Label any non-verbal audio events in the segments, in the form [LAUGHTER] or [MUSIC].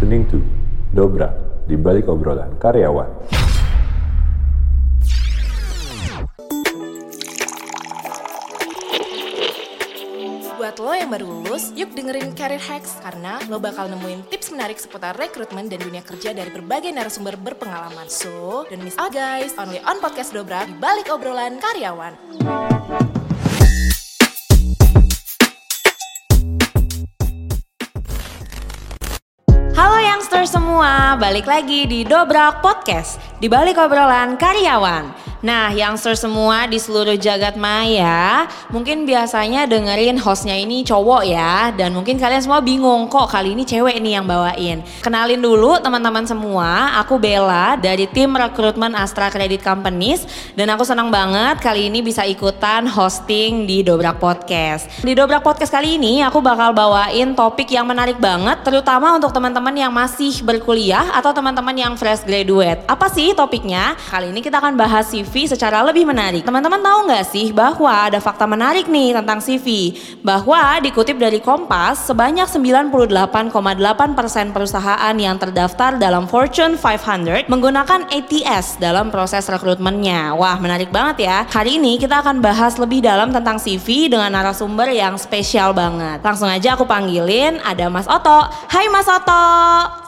listening to Dobra di balik obrolan karyawan. Buat lo yang baru lulus, yuk dengerin Career Hacks karena lo bakal nemuin tips menarik seputar rekrutmen dan dunia kerja dari berbagai narasumber berpengalaman. So, don't miss out guys, only on Podcast Dobra di balik obrolan karyawan. Semua, balik lagi di Dobrak Podcast, di balik obrolan karyawan. Nah, youngster semua di seluruh jagat maya, mungkin biasanya dengerin hostnya ini cowok ya, dan mungkin kalian semua bingung kok kali ini cewek nih yang bawain. Kenalin dulu teman-teman semua, aku Bella dari tim rekrutmen Astra Credit Companies, dan aku senang banget kali ini bisa ikutan hosting di Dobrak Podcast. Di Dobrak Podcast kali ini aku bakal bawain topik yang menarik banget, terutama untuk teman-teman yang masih berkuliah atau teman-teman yang fresh graduate. Apa sih topiknya? Kali ini kita akan bahas CV secara lebih menarik. Teman-teman tahu nggak sih bahwa ada fakta menarik nih tentang CV? Bahwa dikutip dari Kompas, sebanyak 98,8% perusahaan yang terdaftar dalam Fortune 500 menggunakan ATS dalam proses rekrutmennya. Wah menarik banget ya. Hari ini kita akan bahas lebih dalam tentang CV dengan narasumber yang spesial banget. Langsung aja aku panggilin ada Mas Oto. Hai Mas Oto.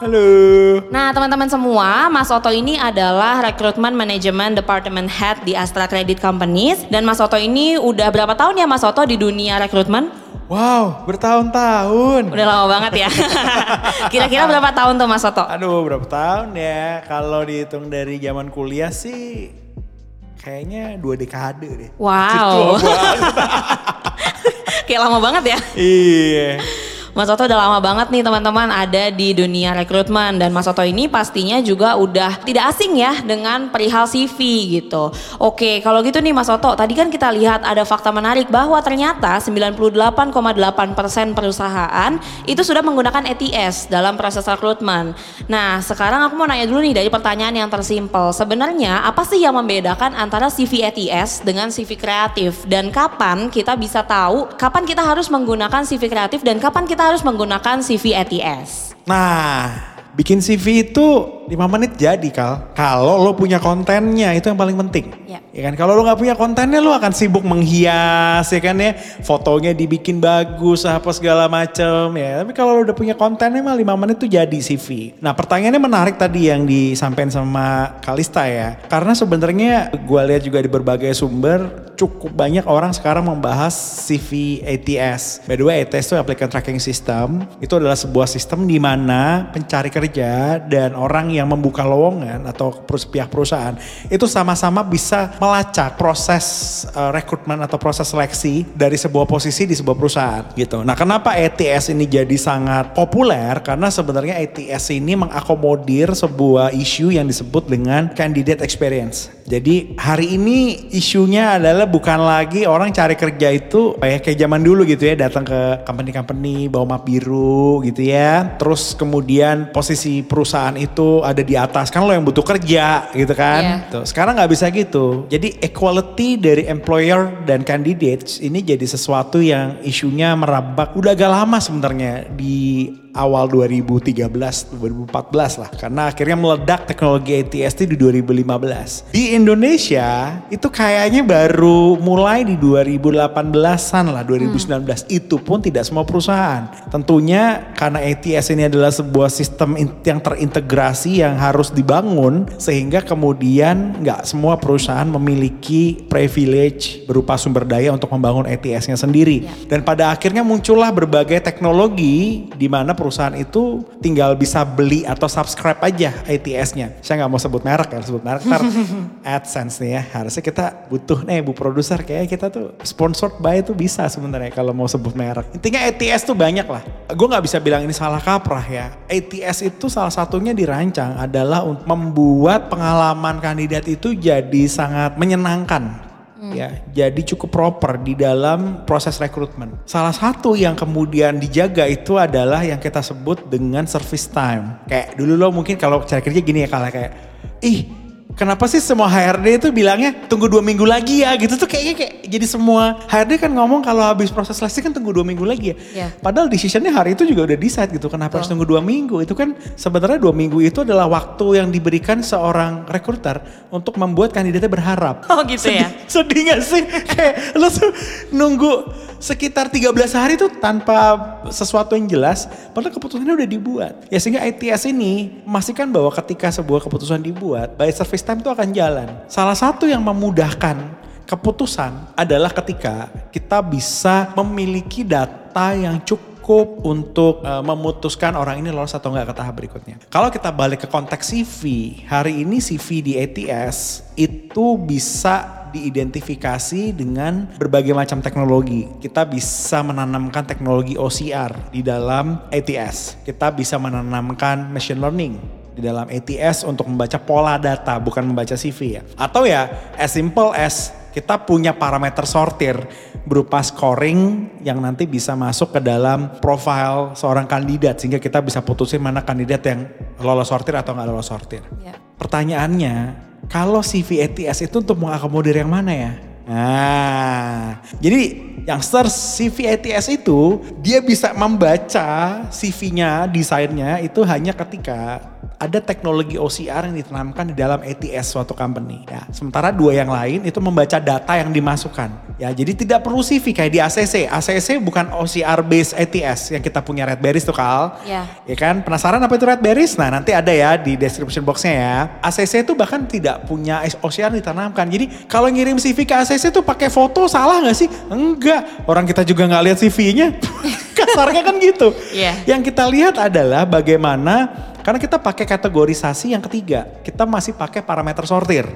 Halo. Nah teman-teman semua, Mas Oto ini adalah Recruitment Management Department Head di Astra Credit Companies. Dan Mas Oto ini udah berapa tahun ya Mas Oto di dunia rekrutmen? Wow, bertahun-tahun. Udah lama banget ya. [LAUGHS] Kira-kira berapa tahun tuh Mas Oto? Aduh, berapa tahun ya? Kalau dihitung dari zaman kuliah sih kayaknya dua dekade deh. Wow. [LAUGHS] Kayak lama banget ya. Iya. Mas Oto udah lama banget nih teman-teman ada di dunia rekrutmen dan Mas Oto ini pastinya juga udah tidak asing ya dengan perihal CV gitu. Oke, kalau gitu nih Mas Oto, tadi kan kita lihat ada fakta menarik bahwa ternyata 98,8% perusahaan itu sudah menggunakan ATS dalam proses rekrutmen. Nah, sekarang aku mau nanya dulu nih dari pertanyaan yang tersimpel. Sebenarnya apa sih yang membedakan antara CV ATS dengan CV kreatif dan kapan kita bisa tahu kapan kita harus menggunakan CV kreatif dan kapan kita harus menggunakan CV ATS. Nah, bikin CV itu 5 menit jadi Kal. Kalau lo punya kontennya itu yang paling penting. Ya. Ya kan kalau lo nggak punya kontennya lo akan sibuk menghias ya kan ya. Fotonya dibikin bagus apa segala macem ya. Tapi kalau lo udah punya kontennya mah 5 menit tuh jadi CV. Nah pertanyaannya menarik tadi yang disampaikan sama Kalista ya. Karena sebenarnya gue lihat juga di berbagai sumber cukup banyak orang sekarang membahas CV ATS. By the way ATS itu Applicant Tracking System. Itu adalah sebuah sistem di mana pencari kerja dan orang yang membuka lowongan atau pihak perusahaan itu sama-sama bisa melacak proses uh, rekrutmen atau proses seleksi dari sebuah posisi di sebuah perusahaan gitu. Nah, kenapa ATS ini jadi sangat populer? Karena sebenarnya ATS ini mengakomodir sebuah isu yang disebut dengan candidate experience. Jadi hari ini isunya adalah bukan lagi orang cari kerja itu kayak kayak zaman dulu gitu ya, datang ke company-company bawa map biru gitu ya. Terus kemudian posisi perusahaan itu ada di atas kan lo yang butuh kerja gitu kan. Iya. Tuh, sekarang nggak bisa gitu. Jadi equality dari employer dan candidates ini jadi sesuatu yang isunya merambak udah agak lama sebenarnya di awal 2013, 2014 lah. Karena akhirnya meledak teknologi ATS itu di 2015. Di Indonesia itu kayaknya baru mulai di 2018-an lah, 2019. Itu pun tidak semua perusahaan. Tentunya karena ATS ini adalah sebuah sistem yang terintegrasi yang harus dibangun sehingga kemudian nggak semua perusahaan memiliki privilege berupa sumber daya untuk membangun ATS-nya sendiri. Dan pada akhirnya muncullah berbagai teknologi di mana perusahaan itu tinggal bisa beli atau subscribe aja ATS-nya. Saya nggak mau sebut merek ya, sebut merek ntar [LAUGHS] AdSense nih ya. Harusnya kita butuh nih Bu Produser kayak kita tuh sponsored by itu bisa sebenarnya kalau mau sebut merek. Intinya ATS tuh banyak lah. Gue nggak bisa bilang ini salah kaprah ya. ATS itu salah satunya dirancang adalah untuk membuat pengalaman kandidat itu jadi sangat menyenangkan ya jadi cukup proper di dalam proses rekrutmen. Salah satu yang kemudian dijaga itu adalah yang kita sebut dengan service time. Kayak dulu lo mungkin kalau cari kerja gini ya kalau kayak ih Kenapa sih semua HRD itu bilangnya tunggu dua minggu lagi ya gitu tuh kayaknya kayak jadi semua HRD kan ngomong kalau habis proses seleksi kan tunggu dua minggu lagi ya. Iya. Padahal decisionnya hari itu juga udah decide gitu. Kenapa harus tunggu dua minggu? Itu kan sebenarnya dua minggu itu adalah waktu yang diberikan seorang rekruter untuk membuat kandidatnya berharap. Oh, gitu ya? Sedih gak sih? kayak lo tuh nunggu sekitar 13 hari tuh tanpa sesuatu yang jelas. Padahal keputusannya udah dibuat. Ya sehingga ITS ini memastikan bahwa ketika sebuah keputusan dibuat, by service time itu akan jalan. Salah satu yang memudahkan keputusan adalah ketika kita bisa memiliki data yang cukup untuk uh, memutuskan orang ini lolos atau enggak ke tahap berikutnya. Kalau kita balik ke konteks CV, hari ini CV di ATS itu bisa diidentifikasi dengan berbagai macam teknologi. Kita bisa menanamkan teknologi OCR di dalam ATS. Kita bisa menanamkan machine learning di dalam ATS untuk membaca pola data bukan membaca CV ya. Atau ya as simple as kita punya parameter sortir berupa scoring yang nanti bisa masuk ke dalam profile seorang kandidat sehingga kita bisa putusin mana kandidat yang lolos sortir atau nggak lolos sortir. Ya. Pertanyaannya, kalau CV ATS itu untuk mengakomodir yang mana ya? Nah, jadi youngster CV ATS itu dia bisa membaca CV-nya, desainnya itu hanya ketika ada teknologi OCR yang ditanamkan di dalam ATS suatu company. Ya, sementara dua yang lain itu membaca data yang dimasukkan. Ya, jadi tidak perlu CV kayak di ACC. ACC bukan OCR based ATS yang kita punya Red Berries tuh Kal. Ya. Ya kan, penasaran apa itu Red Berries? Nah nanti ada ya di description boxnya ya. ACC itu bahkan tidak punya OCR ditanamkan. Jadi kalau ngirim CV ke ACC tuh pakai foto salah nggak sih? Enggak. Orang kita juga nggak lihat CV-nya. [LAUGHS] Kasarnya kan gitu. Iya. Yang kita lihat adalah bagaimana karena kita pakai kategorisasi yang ketiga, kita masih pakai parameter sortir.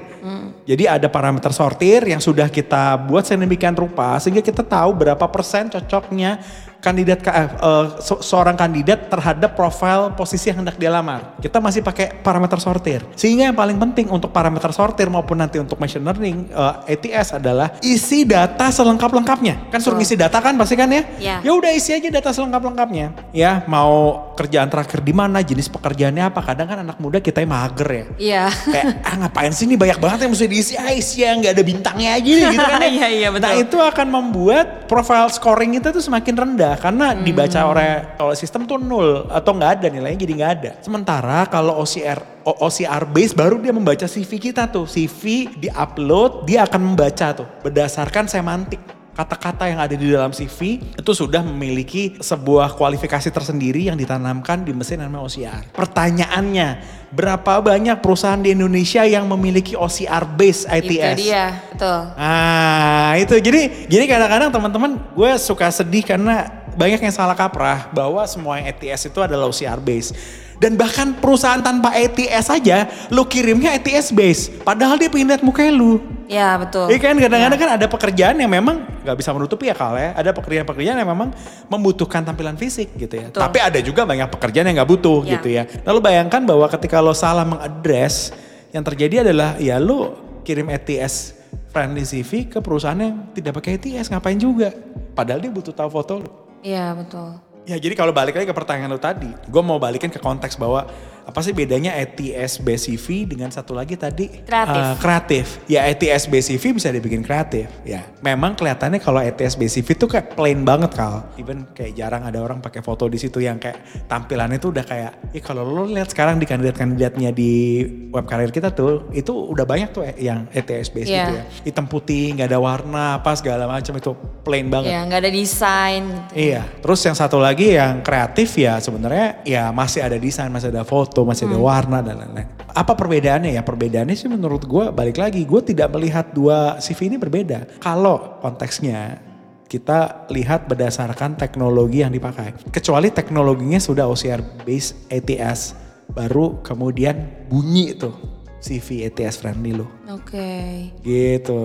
Jadi ada parameter sortir yang sudah kita buat sedemikian rupa sehingga kita tahu berapa persen cocoknya kandidat ke- eh, eh, se- seorang kandidat terhadap profil posisi yang hendak dia lamar. Kita masih pakai parameter sortir. Sehingga yang paling penting untuk parameter sortir maupun nanti untuk machine learning eh, ATS adalah isi data selengkap-lengkapnya. Kan suruh Betul. isi data kan pasti kan ya? Ya. Ya udah isi aja data selengkap-lengkapnya. Ya, mau kerjaan terakhir di mana, jenis pekerjaannya apa. Kadang kan anak muda kita yang mager ya. Iya. Kayak ah ngapain sih ini banyak banget yang mesti diisi. Ah isi yang nggak ada bintangnya aja gitu kan ya. [LAUGHS] Iya, iya, betul. Nah itu akan membuat profile scoring kita tuh semakin rendah. Karena Hmm. dibaca oleh, oleh sistem tuh nol. Atau nggak ada nilainya jadi nggak ada. Sementara kalau OCR O- OCR base baru dia membaca CV kita tuh. CV di-upload dia akan membaca tuh. Berdasarkan semantik kata-kata yang ada di dalam CV itu sudah memiliki sebuah kualifikasi tersendiri yang ditanamkan di mesin namanya OCR. Pertanyaannya, berapa banyak perusahaan di Indonesia yang memiliki OCR base ITS? Itu dia, betul. Ah, itu jadi jadi kadang-kadang teman-teman gue suka sedih karena banyak yang salah kaprah bahwa semua yang ATS itu adalah OCR base. Dan bahkan perusahaan tanpa ATS aja lu kirimnya ATS base. Padahal dia pengen lihat muka lu. Ya betul. Iya kan kadang-kadang kan ada pekerjaan yang memang nggak bisa menutupi ya kal ya. Ada pekerjaan-pekerjaan yang memang membutuhkan tampilan fisik gitu ya. Betul. Tapi ada juga banyak pekerjaan yang nggak butuh Ya. gitu ya. Lalu bayangkan bahwa ketika lo salah mengadres, yang terjadi adalah ya lo kirim ATS friendly CV ke perusahaan yang tidak pakai ATS ngapain juga. Padahal dia butuh tahu foto lo. Iya betul. Ya jadi kalau balik lagi ke pertanyaan lo tadi, gue mau balikin ke konteks bahwa apa sih bedanya ATS base CV dengan satu lagi tadi Kreatif. Eh, kreatif. Ya ATS base CV bisa dibikin kreatif. Ya memang kelihatannya kalau ATS base CV itu kayak plain banget kal. Even kayak jarang ada orang pakai foto di situ yang kayak tampilannya tuh udah kayak, ya kalau lo lihat sekarang di kandidat-kandidatnya di web karir kita tuh, itu udah banyak tuh yang ATS Iya. gitu ya. Hitam putih, nggak ada warna apa segala macam itu plain banget. Ya nggak ada desain. Gitu. Iya, terus yang satu lagi yang kreatif ya sebenarnya ya masih ada desain, masih ada foto, masih ada warna dan lain-lain. Apa perbedaannya ya? Perbedaannya sih menurut gue balik lagi, gue tidak melihat dua CV ini berbeda. Kalau konteksnya kita lihat berdasarkan teknologi yang dipakai. Kecuali teknologinya sudah OCR based ATS, baru kemudian bunyi tuh CV ATS friendly lo. Oke. Gitu.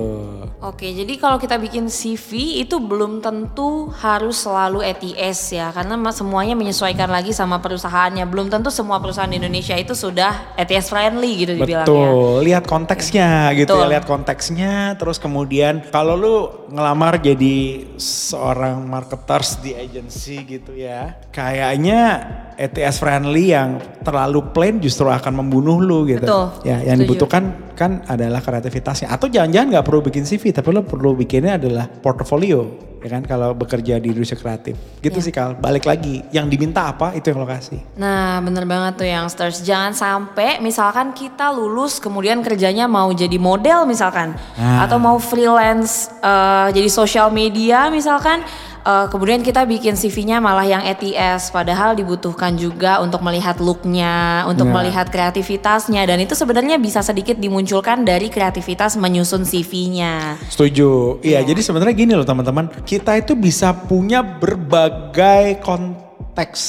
Oke, jadi kalau kita bikin CV itu belum tentu harus selalu ETS ya, karena semuanya menyesuaikan lagi sama perusahaannya. Belum tentu semua perusahaan di Indonesia itu sudah ETS friendly gitu dibilangnya. Betul, lihat konteksnya gitu ya, lihat konteksnya. Terus kemudian kalau lu ngelamar jadi seorang marketers di agency gitu ya, kayaknya ETS friendly yang terlalu plain justru akan membunuh lu gitu. Betul, Ya, yang setuju. dibutuhkan kan adalah kreativitasnya. Atau jangan-jangan nggak perlu bikin CV, tapi lo perlu bikinnya adalah portfolio, ya kan? Kalau bekerja di industri kreatif, gitu Ya. sih Kal. Balik lagi, yang diminta apa itu yang lo kasih. Nah bener banget tuh youngsters, jangan sampai misalkan kita lulus kemudian kerjanya mau jadi model misalkan. Nah. Atau mau freelance eh, jadi social media misalkan. Eh, kemudian kita bikin CV-nya malah yang ETS, padahal dibutuhkan juga untuk melihat look-nya, untuk Ya. melihat kreativitasnya, dan itu sebenarnya bisa sedikit dimunculkan dari kreativitas menyusun CV-nya. Setuju. Iya, Iya. jadi sebenarnya gini loh teman-teman. Kita itu bisa punya berbagai konteks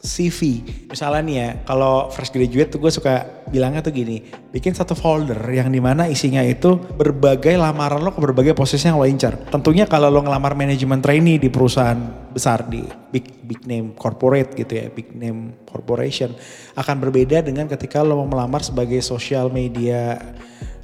CV. Misalnya nih ya, kalau fresh graduate tuh gue suka bilangnya tuh gini. Bikin satu folder yang di mana isinya itu berbagai lamaran lo ke berbagai posisi yang lo incar. Tentunya kalau lo ngelamar manajemen trainee di perusahaan besar di big big name corporate gitu ya, big name corporation akan berbeda dengan ketika lo mau melamar sebagai social media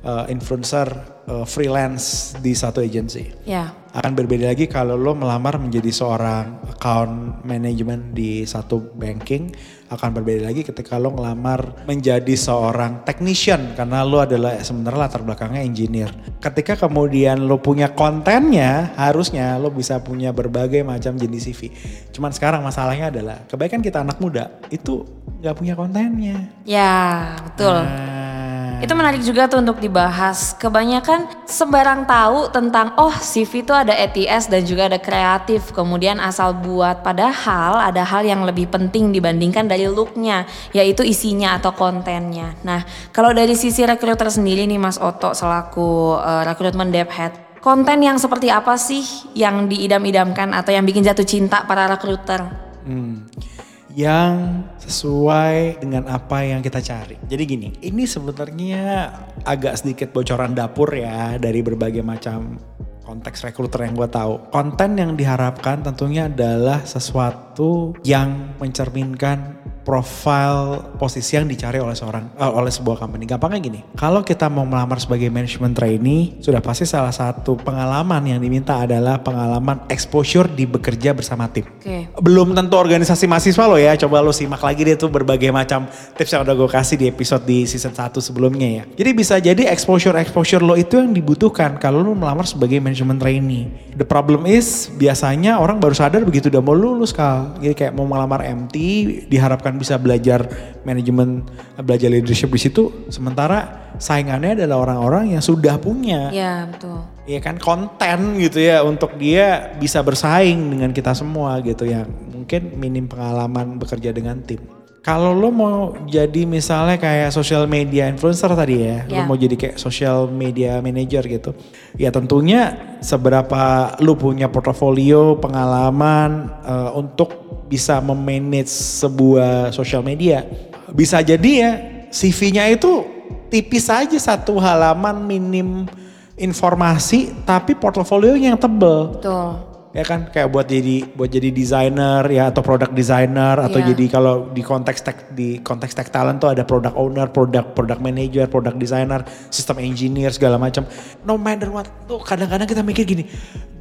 uh, influencer uh, freelance di satu agency. Ya, Akan berbeda lagi kalau lo melamar menjadi seorang account management di satu banking. Akan berbeda lagi ketika lo ngelamar menjadi seorang technician karena lo adalah sebenarnya latar belakangnya engineer. Ketika kemudian lo punya kontennya, harusnya lo bisa punya berbagai macam jenis CV. Cuman sekarang masalahnya adalah kebaikan kita anak muda itu nggak punya kontennya. ya betul. Nah, Itu menarik juga tuh untuk dibahas. Kebanyakan sembarang tahu tentang oh CV itu ada ETS dan juga ada kreatif. Kemudian asal buat. Padahal ada hal yang lebih penting dibandingkan dari looknya. Yaitu isinya atau kontennya. Nah kalau dari sisi rekruter sendiri nih Mas Oto selaku eh, rekrutmen dev head. Konten yang seperti apa sih yang diidam-idamkan atau yang bikin jatuh cinta para rekruter? Hmm. Yang sesuai dengan apa yang kita cari. Jadi gini, ini sebenarnya agak sedikit bocoran dapur ya dari berbagai macam konteks rekruter yang gue tahu. Konten yang diharapkan tentunya adalah sesuatu yang mencerminkan profil posisi yang dicari oleh seorang eh, oleh sebuah company. Gampangnya gini, kalau kita mau melamar sebagai management trainee, sudah pasti salah satu pengalaman yang diminta adalah pengalaman exposure di bekerja bersama tim Oke. belum tentu organisasi mahasiswa lo ya. Coba lo simak lagi deh tuh berbagai macam tips yang udah gue kasih di episode di season 1 sebelumnya ya. Jadi bisa jadi exposure-exposure lo itu yang dibutuhkan kalau lo melamar sebagai management trainee. The problem is biasanya orang baru sadar begitu udah mau lulus kal. Jadi kayak mau melamar MT diharapkan bisa belajar manajemen, belajar leadership di situ. Sementara saingannya adalah orang-orang yang sudah punya Ya betul. ya kan konten gitu ya untuk dia bisa bersaing dengan kita semua gitu yang mungkin minim pengalaman bekerja dengan tim. Kalau lo mau jadi misalnya kayak social media influencer tadi ya, Ya. lo mau jadi kayak social media manager gitu. Ya tentunya seberapa lo punya portofolio, pengalaman eh, untuk bisa memanage sebuah social media. Bisa jadi ya CV-nya itu tipis aja satu halaman minim informasi tapi portofolionya yang tebel Betul. ya kan kayak buat jadi buat jadi desainer ya atau product designer atau Iya. jadi kalau di konteks tech di konteks tech talent tuh ada product owner, product product manager, product designer, system engineer segala macam. No matter what tuh kadang-kadang kita mikir gini,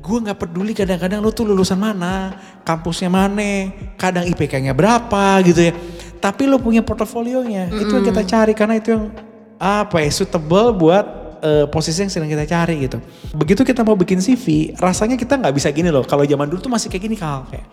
gue nggak peduli kadang-kadang lu tuh lulusan mana, kampusnya mana, kadang IPK-nya berapa gitu ya. Tapi lu punya portofolionya, itu yang kita cari karena itu yang apa ya suitable buat eh, posisi yang sedang kita cari gitu. Begitu kita mau bikin CV, rasanya kita nggak bisa gini loh. Kalau zaman dulu tuh masih kayak gini kal, kayak,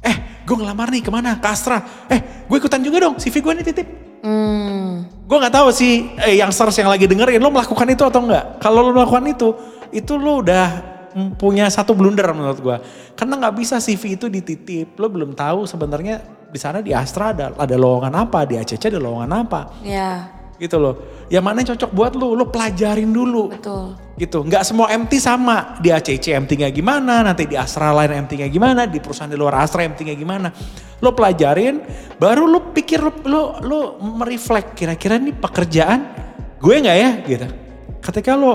eh gue ngelamar nih ke mana? Ke Astra. Eh gue ikutan juga dong, CV gue nih titip. Hmm. Gue nggak tahu sih eh, yang stars yang lagi dengerin lo melakukan itu atau enggak. Kalau lo melakukan itu, itu lo udah mm, punya satu blunder menurut gue. Karena nggak bisa CV itu dititip. Lo belum tahu sebenarnya di sana di Astra ada ada lowongan apa, di ACC ada lowongan apa Ya gitu loh. Yang mana yang cocok buat lu, lu pelajarin dulu. betul. Gitu, nggak semua MT sama. Di ACC MT-nya gimana, nanti di Astra lain MT-nya gimana, di perusahaan di luar Astra MT-nya gimana. Lo pelajarin, baru lu pikir lu, lu, lu mereflek kira-kira nih pekerjaan gue nggak ya gitu. ketika lo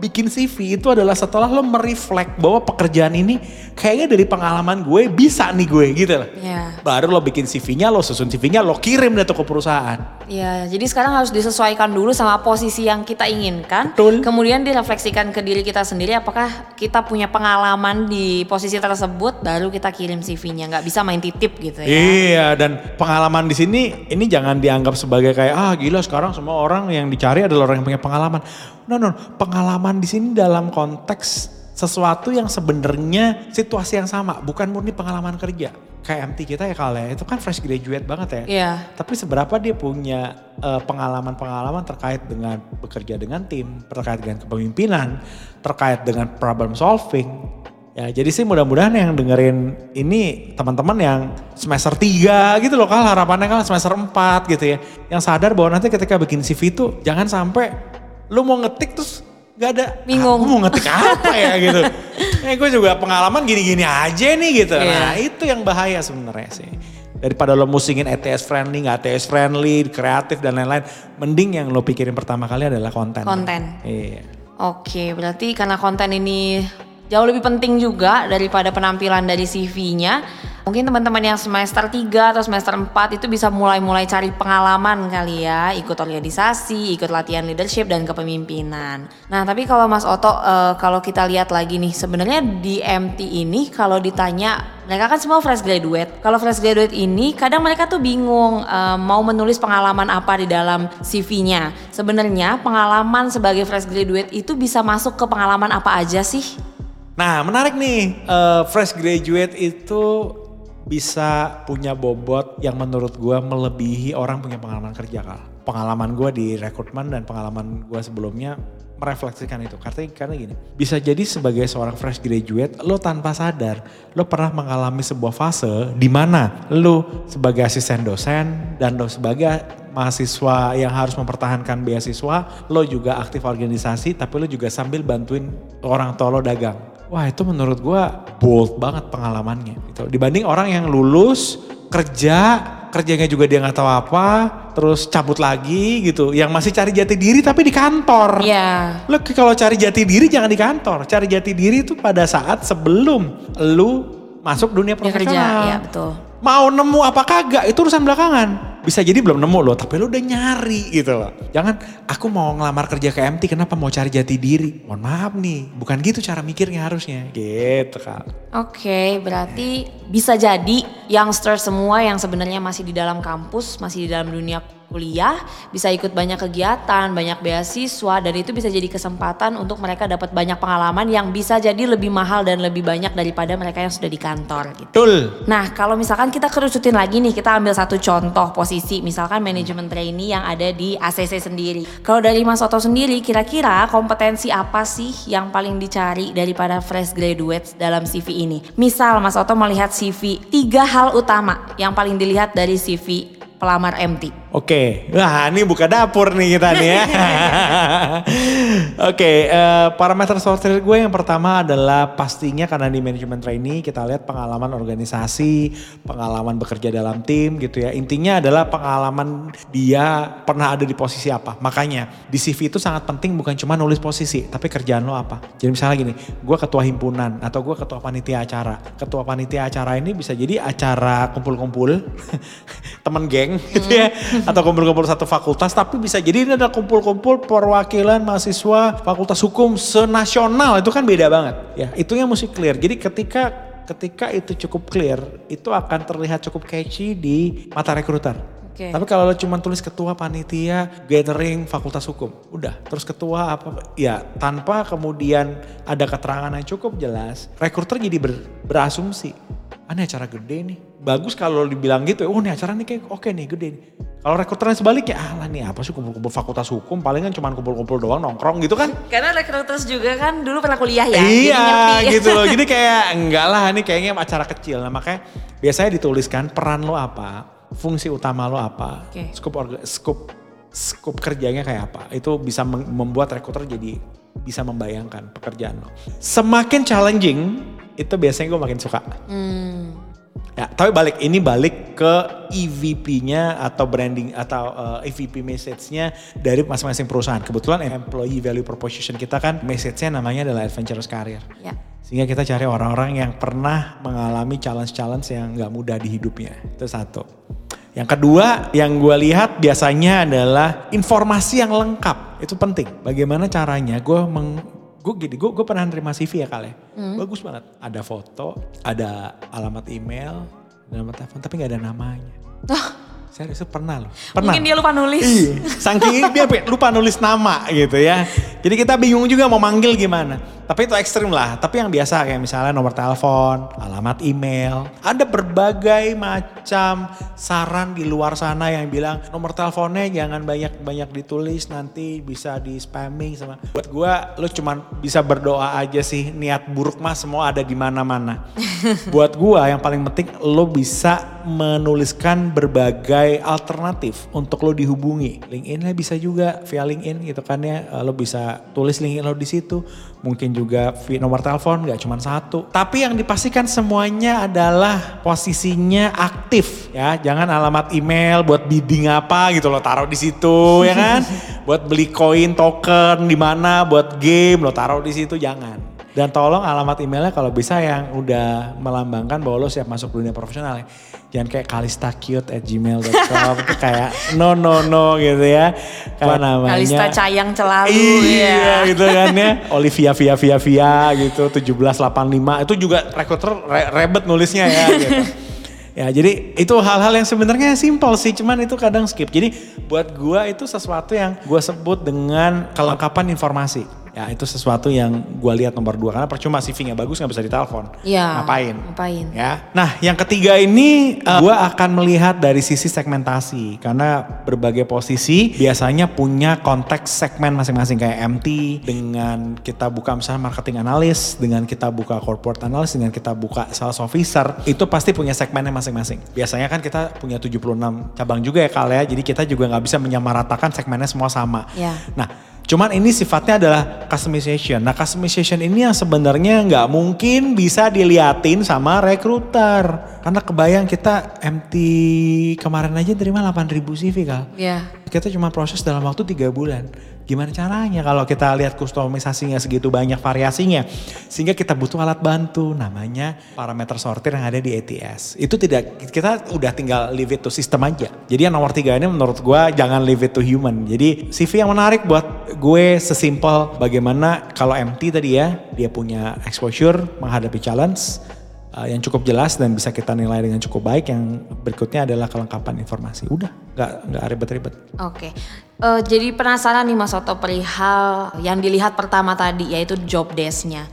bikin CV itu adalah setelah lo mereflek bahwa pekerjaan ini kayaknya dari pengalaman gue bisa nih gue gitu loh. Iya. Baru lo bikin CV-nya, lo susun CV-nya, lo kirim deh ke perusahaan. Iya, jadi sekarang harus disesuaikan dulu sama posisi yang kita inginkan. Betul. Kemudian direfleksikan ke diri kita sendiri apakah kita punya pengalaman di posisi tersebut baru kita kirim CV-nya. nggak bisa main titip gitu ya. Iya, dan pengalaman di sini ini jangan dianggap sebagai kayak ah gila sekarang semua orang yang dicari adalah orang yang punya pengalaman. No, no, pengalaman di sini dalam konteks sesuatu yang sebenarnya situasi yang sama, bukan murni pengalaman kerja. Kayak MT kita ya kali itu kan fresh graduate banget ya. Iya. Tapi seberapa dia punya eh, pengalaman-pengalaman terkait dengan bekerja dengan tim, terkait dengan kepemimpinan, terkait dengan problem solving. Ya, jadi sih mudah-mudahan yang dengerin ini teman-teman yang semester 3 gitu loh kan harapannya kan semester 4 gitu ya. Yang sadar bahwa nanti ketika bikin CV itu jangan sampai lu mau ngetik terus gak ada Bingung. "Ah, mau ngetik apa ya [LAUGHS] gitu. Eh gue juga pengalaman gini-gini aja nih gitu. Iya. Nah itu yang bahaya sebenarnya sih. Daripada lo musingin ETS friendly, gak ETS friendly, kreatif dan lain-lain. Mending yang lo pikirin pertama kali adalah konten. Konten. Iya. Oke, berarti karena konten ini jauh lebih penting juga daripada penampilan dari CV-nya. Mungkin teman-teman yang semester 3 atau semester 4 itu bisa mulai-mulai cari pengalaman kali ya, ikut organisasi, ikut latihan leadership dan kepemimpinan. Nah, tapi kalau Mas Oto eh, kalau kita lihat lagi nih, sebenarnya di MT ini kalau ditanya mereka kan semua fresh graduate. Kalau fresh graduate ini kadang mereka tuh bingung eh, mau menulis pengalaman apa di dalam CV-nya. Sebenarnya pengalaman sebagai fresh graduate itu bisa masuk ke pengalaman apa aja sih? Nah menarik nih, eh, fresh graduate itu bisa punya bobot yang menurut gua melebihi orang punya pengalaman kerja kal. Pengalaman gua di rekrutmen dan pengalaman gua sebelumnya merefleksikan itu. Karena, karena gini, bisa jadi sebagai seorang fresh graduate, lo tanpa sadar, lo pernah mengalami sebuah fase di mana lo sebagai asisten dosen dan lo sebagai mahasiswa yang harus mempertahankan beasiswa, lo juga aktif organisasi, tapi lo juga sambil bantuin orang tua lo dagang. Wah itu menurut gua bold banget pengalamannya. Gitu. Dibanding orang yang lulus, kerja, kerjanya juga dia nggak tahu apa, terus cabut lagi gitu. Yang masih cari jati diri tapi di kantor. Iya. Lo kalau cari jati diri jangan di kantor. Cari jati diri itu pada saat sebelum lu masuk dunia profesional. kerja, ya betul. Mau nemu apa kagak itu urusan belakangan. Bisa jadi belum nemu loh, tapi lo udah nyari gitu loh. Jangan aku mau ngelamar kerja ke MT, kenapa mau cari jati diri? Mohon maaf nih, bukan gitu cara mikirnya harusnya. Gitu kan. Oke, berarti bisa jadi youngster semua yang sebenarnya masih di dalam kampus, masih di dalam dunia kuliah, bisa ikut banyak kegiatan, banyak beasiswa, dan itu bisa jadi kesempatan untuk mereka dapat banyak pengalaman yang bisa jadi lebih mahal dan lebih banyak daripada mereka yang sudah di kantor gitu. Betul. Nah, kalau misalkan kita kerucutin lagi nih, kita ambil satu contoh posisi, misalkan manajemen trainee yang ada di ACC sendiri. Kalau dari Mas Oto sendiri, kira-kira kompetensi apa sih yang paling dicari daripada fresh graduates dalam CV ini? Misal Mas Oto melihat CV, tiga hal utama yang paling dilihat dari CV pelamar MT. Oke, wah ini buka dapur nih kita nih ya. [LAUGHS] Oke, eh, parameter sortir gue yang pertama adalah pastinya karena di manajemen trainee kita lihat pengalaman organisasi, pengalaman bekerja dalam tim gitu ya. Intinya adalah pengalaman dia pernah ada di posisi apa. Makanya di CV itu sangat penting bukan cuma nulis posisi, tapi kerjaan lo apa. Jadi misalnya gini, gue ketua himpunan atau gue ketua panitia acara. Ketua panitia acara ini bisa jadi acara kumpul-kumpul, [LAUGHS] temen geng [LAUGHS] gitu ya. Atau kumpul-kumpul satu fakultas tapi bisa jadi ini adalah kumpul-kumpul perwakilan mahasiswa fakultas hukum senasional. Itu kan beda banget ya. Itu yang mesti clear. Jadi ketika ketika itu cukup clear itu akan terlihat cukup catchy di mata rekruter. Oke. tapi kalau lo cuma tulis ketua panitia gathering fakultas hukum udah. Terus ketua apa ya tanpa kemudian ada keterangan yang cukup jelas rekruter jadi ber- berasumsi ini acara gede nih. Bagus kalau dibilang gitu, oh ini acara nih kayak oke nih gede nih. Kalau rekruternya sebaliknya, ah lah nih apa sih kumpul-kumpul fakultas hukum, paling kan cuma kumpul-kumpul doang nongkrong gitu kan. Karena recruiters juga kan dulu pernah kuliah ya. iya gitu loh, jadi [LAUGHS] kayak enggak lah ini kayaknya acara kecil. Nah makanya biasanya dituliskan peran lo apa, fungsi utama lo apa, Oke. scope, orga- scope, scope kerjanya kayak apa. Itu bisa membuat rekruter jadi bisa membayangkan pekerjaan lo. Semakin challenging, itu biasanya gue makin suka. Hmm. Ya, tapi balik ini balik ke EVP-nya atau branding atau uh, EVP message-nya dari masing-masing perusahaan. Kebetulan employee value proposition kita kan message-nya namanya adalah adventurous career. Ya. Sehingga kita cari orang-orang yang pernah mengalami challenge-challenge yang nggak mudah di hidupnya. Itu satu. Yang kedua, yang gue lihat biasanya adalah informasi yang lengkap. Itu penting. Bagaimana caranya gue meng, gue gini, gue, gue pernah nerima CV ya kali Bagus banget. Ada foto, ada alamat email, alamat telepon, tapi nggak ada namanya. Serius pernah loh. Pernah. Mungkin dia lupa nulis. Iya, saking dia lupa nulis nama gitu ya. Jadi kita bingung juga mau manggil gimana. Tapi itu ekstrim lah. Tapi yang biasa kayak misalnya nomor telepon, alamat email. Ada berbagai macam saran di luar sana yang bilang nomor teleponnya jangan banyak-banyak ditulis nanti bisa di spamming sama. Buat gua lu cuman bisa berdoa aja sih niat buruk mah semua ada di mana-mana. [LAUGHS] Buat gua yang paling penting lu bisa menuliskan berbagai alternatif untuk lo dihubungi. LinkedIn bisa juga via LinkedIn gitu kan ya. Lo bisa tulis LinkedIn lo di situ. Mungkin juga nomor telepon nggak cuma satu. Tapi yang dipastikan semuanya adalah posisinya aktif ya. Jangan alamat email buat bidding apa gitu lo taruh di situ ya kan. [LAUGHS] buat beli koin token di mana buat game lo taruh di situ jangan. Dan tolong alamat emailnya kalau bisa yang udah melambangkan bahwa lo siap masuk dunia profesional ya. Jangan kayak kalistakute at gmail.com [LAUGHS] kayak no no no gitu ya. Apa namanya? Kalista Cayang Celalu Iya ya. gitu kan ya. [LAUGHS] Olivia via via via gitu 1785 itu juga rekruter re- rebet nulisnya ya gitu. [LAUGHS] Ya jadi itu hal-hal yang sebenarnya simpel sih cuman itu kadang skip. Jadi buat gua itu sesuatu yang gua sebut dengan kelengkapan informasi. Ya itu sesuatu yang gua lihat nomor dua karena percuma CV-nya bagus nggak bisa ditelepon. Iya. Ngapain? Ngapain? Ya. Nah, yang ketiga ini uh, gua akan melihat dari sisi segmentasi karena berbagai posisi biasanya punya konteks segmen masing-masing kayak MT dengan kita buka misalnya marketing analyst, dengan kita buka corporate analyst, dengan kita buka sales officer, itu pasti punya segmennya masing-masing. Biasanya kan kita punya 76 cabang juga ya Kal ya, jadi kita juga nggak bisa menyamaratakan segmennya semua sama. Ya. Nah, Cuman ini sifatnya adalah customization. Nah customization ini yang sebenarnya nggak mungkin bisa diliatin sama recruiter. Karena kebayang kita MT kemarin aja terima 8000 CV kal. Ya. Kita cuma proses dalam waktu tiga bulan. Gimana caranya kalau kita lihat kustomisasinya segitu banyak variasinya. Sehingga kita butuh alat bantu namanya parameter sortir yang ada di ATS. Itu tidak, kita udah tinggal leave it to system aja. Jadi yang nomor tiga ini menurut gue jangan leave it to human. Jadi CV yang menarik buat gue sesimpel bagaimana kalau MT tadi ya, dia punya exposure menghadapi challenge uh, yang cukup jelas dan bisa kita nilai dengan cukup baik. Yang berikutnya adalah kelengkapan informasi. Udah, nggak nggak ribet-ribet. Oke. Eh, jadi penasaran nih Mas Oto perihal yang dilihat pertama tadi yaitu job desk-nya.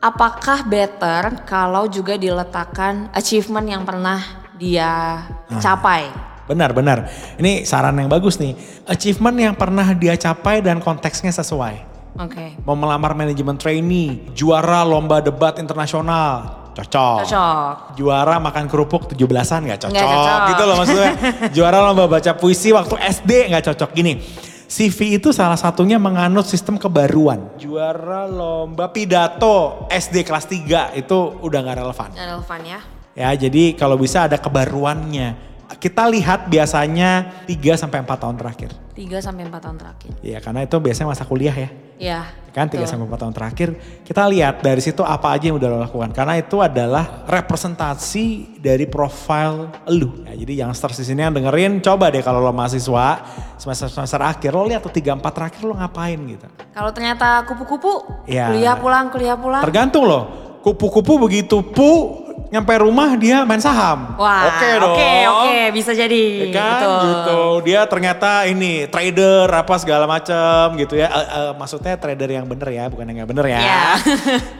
Apakah better kalau juga diletakkan achievement yang pernah dia capai? Benar, benar. Ini saran yang bagus nih. Achievement yang pernah dia capai dan konteksnya sesuai. Oke. Mau melamar manajemen trainee, juara lomba debat internasional, cocok. Cocok. Juara makan kerupuk 17-an gak cocok. Nggak cocok. Gitu loh maksudnya. [LAUGHS] Juara lomba baca puisi waktu SD gak cocok. Gini, CV itu salah satunya menganut sistem kebaruan. Juara lomba pidato SD kelas 3 itu udah gak relevan. Nggak Relevan ya. Ya, jadi kalau bisa ada kebaruannya. Kita lihat biasanya 3 sampai 4 tahun terakhir. 3 sampai 4 tahun terakhir. Iya, karena itu biasanya masa kuliah ya. Ya. Kan 3 betul. sampai 4 tahun terakhir, kita lihat dari situ apa aja yang udah lo lakukan. Karena itu adalah representasi dari profile lu. Ya, jadi youngsters di sini yang dengerin, coba deh kalau lo mahasiswa semester-semester akhir, lo lihat tuh 3 4 terakhir lo ngapain gitu. Kalau ternyata kupu-kupu, Ya. kuliah pulang, kuliah pulang. Tergantung loh. Kupu-kupu begitu pu nyampe rumah dia main saham. Wah, Oke dong. Oke, oke, bisa jadi. Ya kan Betul. gitu. Dia ternyata ini trader apa segala macam gitu ya. Eh, eh, maksudnya trader yang bener ya, bukan yang nggak bener ya.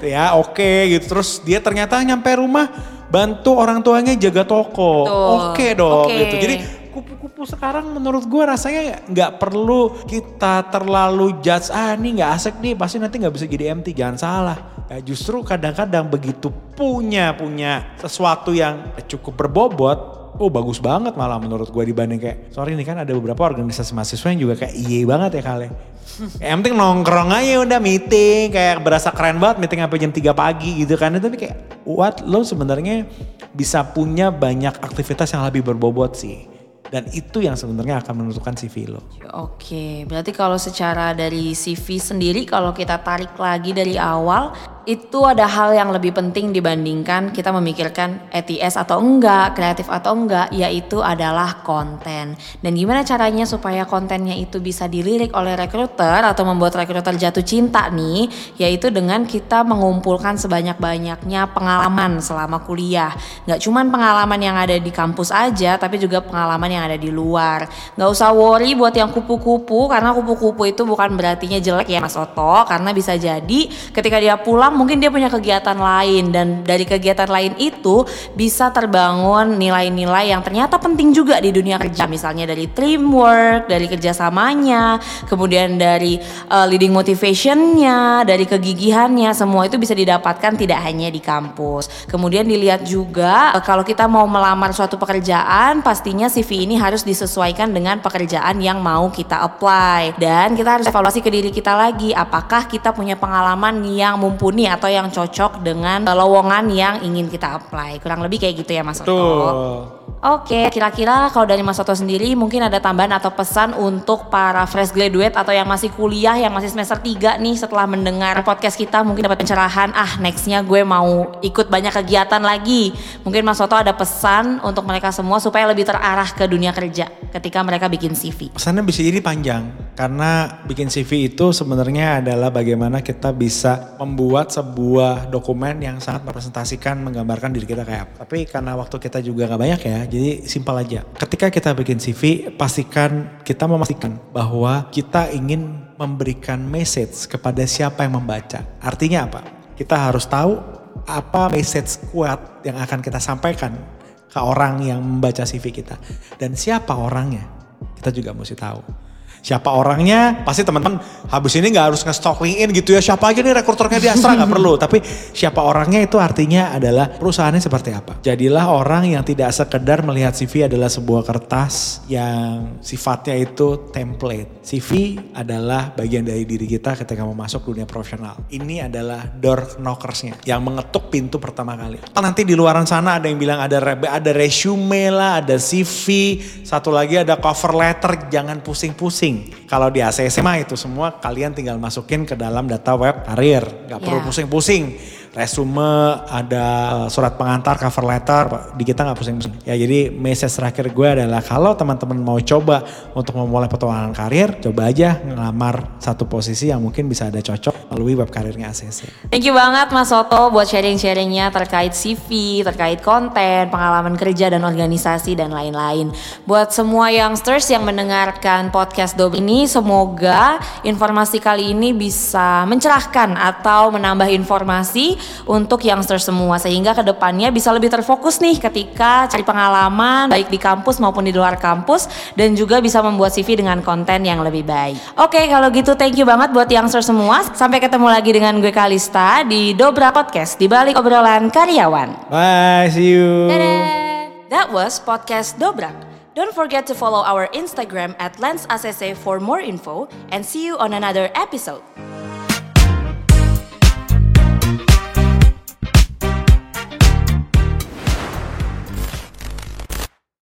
Gitu [LAUGHS] ya, oke gitu. Terus dia ternyata nyampe rumah bantu orang tuanya jaga toko. Oke dong Oke. gitu. Jadi kupu-kupu sekarang menurut gue rasanya nggak perlu kita terlalu judge ah ini nggak asik nih pasti nanti nggak bisa jadi MT jangan salah ya, justru kadang-kadang begitu punya punya sesuatu yang cukup berbobot oh bagus banget malah menurut gue dibanding kayak sorry nih kan ada beberapa organisasi mahasiswa yang juga kayak iye banget ya kali. yang penting nongkrong aja udah meeting kayak berasa keren banget meeting sampai jam 3 pagi gitu kan tapi kayak what lo sebenarnya bisa punya banyak aktivitas yang lebih berbobot sih dan itu yang sebenarnya akan menentukan CV lo. Oke, berarti kalau secara dari CV sendiri kalau kita tarik lagi dari awal itu ada hal yang lebih penting dibandingkan kita memikirkan ETS atau enggak, kreatif atau enggak, yaitu adalah konten. Dan gimana caranya supaya kontennya itu bisa dilirik oleh rekruter atau membuat rekruter jatuh cinta nih, yaitu dengan kita mengumpulkan sebanyak-banyaknya pengalaman selama kuliah. Nggak cuma pengalaman yang ada di kampus aja, tapi juga pengalaman yang ada di luar. Nggak usah worry buat yang kupu-kupu, karena kupu-kupu itu bukan berartinya jelek ya Mas Oto, karena bisa jadi ketika dia pulang mungkin dia punya kegiatan lain dan dari kegiatan lain itu bisa terbangun nilai-nilai yang ternyata penting juga di dunia kerja misalnya dari teamwork, dari kerjasamanya, kemudian dari uh, leading motivationnya, dari kegigihannya, semua itu bisa didapatkan tidak hanya di kampus. Kemudian dilihat juga uh, kalau kita mau melamar suatu pekerjaan, pastinya CV ini harus disesuaikan dengan pekerjaan yang mau kita apply dan kita harus evaluasi ke diri kita lagi, apakah kita punya pengalaman yang mumpuni atau yang cocok dengan lowongan yang ingin kita apply. Kurang lebih kayak gitu ya Mas Oto. Oke, kira-kira kalau dari Mas Oto sendiri mungkin ada tambahan atau pesan untuk para fresh graduate atau yang masih kuliah, yang masih semester 3 nih setelah mendengar podcast kita mungkin dapat pencerahan, ah nextnya gue mau ikut banyak kegiatan lagi. Mungkin Mas Oto ada pesan untuk mereka semua supaya lebih terarah ke dunia kerja ketika mereka bikin CV. Pesannya bisa jadi panjang karena bikin CV itu sebenarnya adalah bagaimana kita bisa membuat sebuah dokumen yang sangat merepresentasikan menggambarkan diri kita kayak apa. Tapi karena waktu kita juga gak banyak ya, jadi simpel aja. Ketika kita bikin CV, pastikan kita memastikan bahwa kita ingin memberikan message kepada siapa yang membaca. Artinya apa? Kita harus tahu apa message kuat yang akan kita sampaikan ke orang yang membaca CV kita. Dan siapa orangnya, kita juga mesti tahu. Siapa orangnya, pasti teman-teman habis ini nggak harus nge-stalk LinkedIn gitu ya. Siapa aja nih rekruternya di Astra nggak perlu. Tapi siapa orangnya itu artinya adalah perusahaannya seperti apa. Jadilah orang yang tidak sekedar melihat CV adalah sebuah kertas yang sifatnya itu template. CV adalah bagian dari diri kita ketika mau masuk dunia profesional. Ini adalah door knockersnya yang mengetuk pintu pertama kali. Nanti di luaran sana ada yang bilang ada ada resume lah, ada CV, satu lagi ada cover letter, jangan pusing-pusing. Kalau di ACC mah itu semua kalian tinggal masukin ke dalam data web karir, nggak perlu Yeah. Resume, ada surat pengantar, cover letter, di kita nggak pusing-pusing. Ya jadi message terakhir gue adalah kalau teman-teman mau coba untuk memulai petualangan karir, coba aja ngelamar satu posisi yang mungkin bisa ada cocok melalui web karirnya ACC. Thank you banget Mas Soto buat sharing-sharingnya terkait CV, terkait konten, pengalaman kerja dan organisasi dan lain-lain. Buat semua youngsters yang mendengarkan podcast Dob ini, semoga informasi kali ini bisa mencerahkan atau menambah informasi untuk youngsters semua sehingga ke depannya bisa lebih terfokus nih ketika cari pengalaman baik di kampus maupun di luar kampus dan juga bisa membuat CV dengan konten yang lebih baik. Oke, kalau gitu thank you banget buat youngsters semua. Sampai ketemu lagi dengan gue Kalista di Dobra Podcast di balik obrolan karyawan. Bye, see you. Dadah. That was podcast Dobrak. Don't forget to follow our Instagram at LensACC for more info and see you on another episode.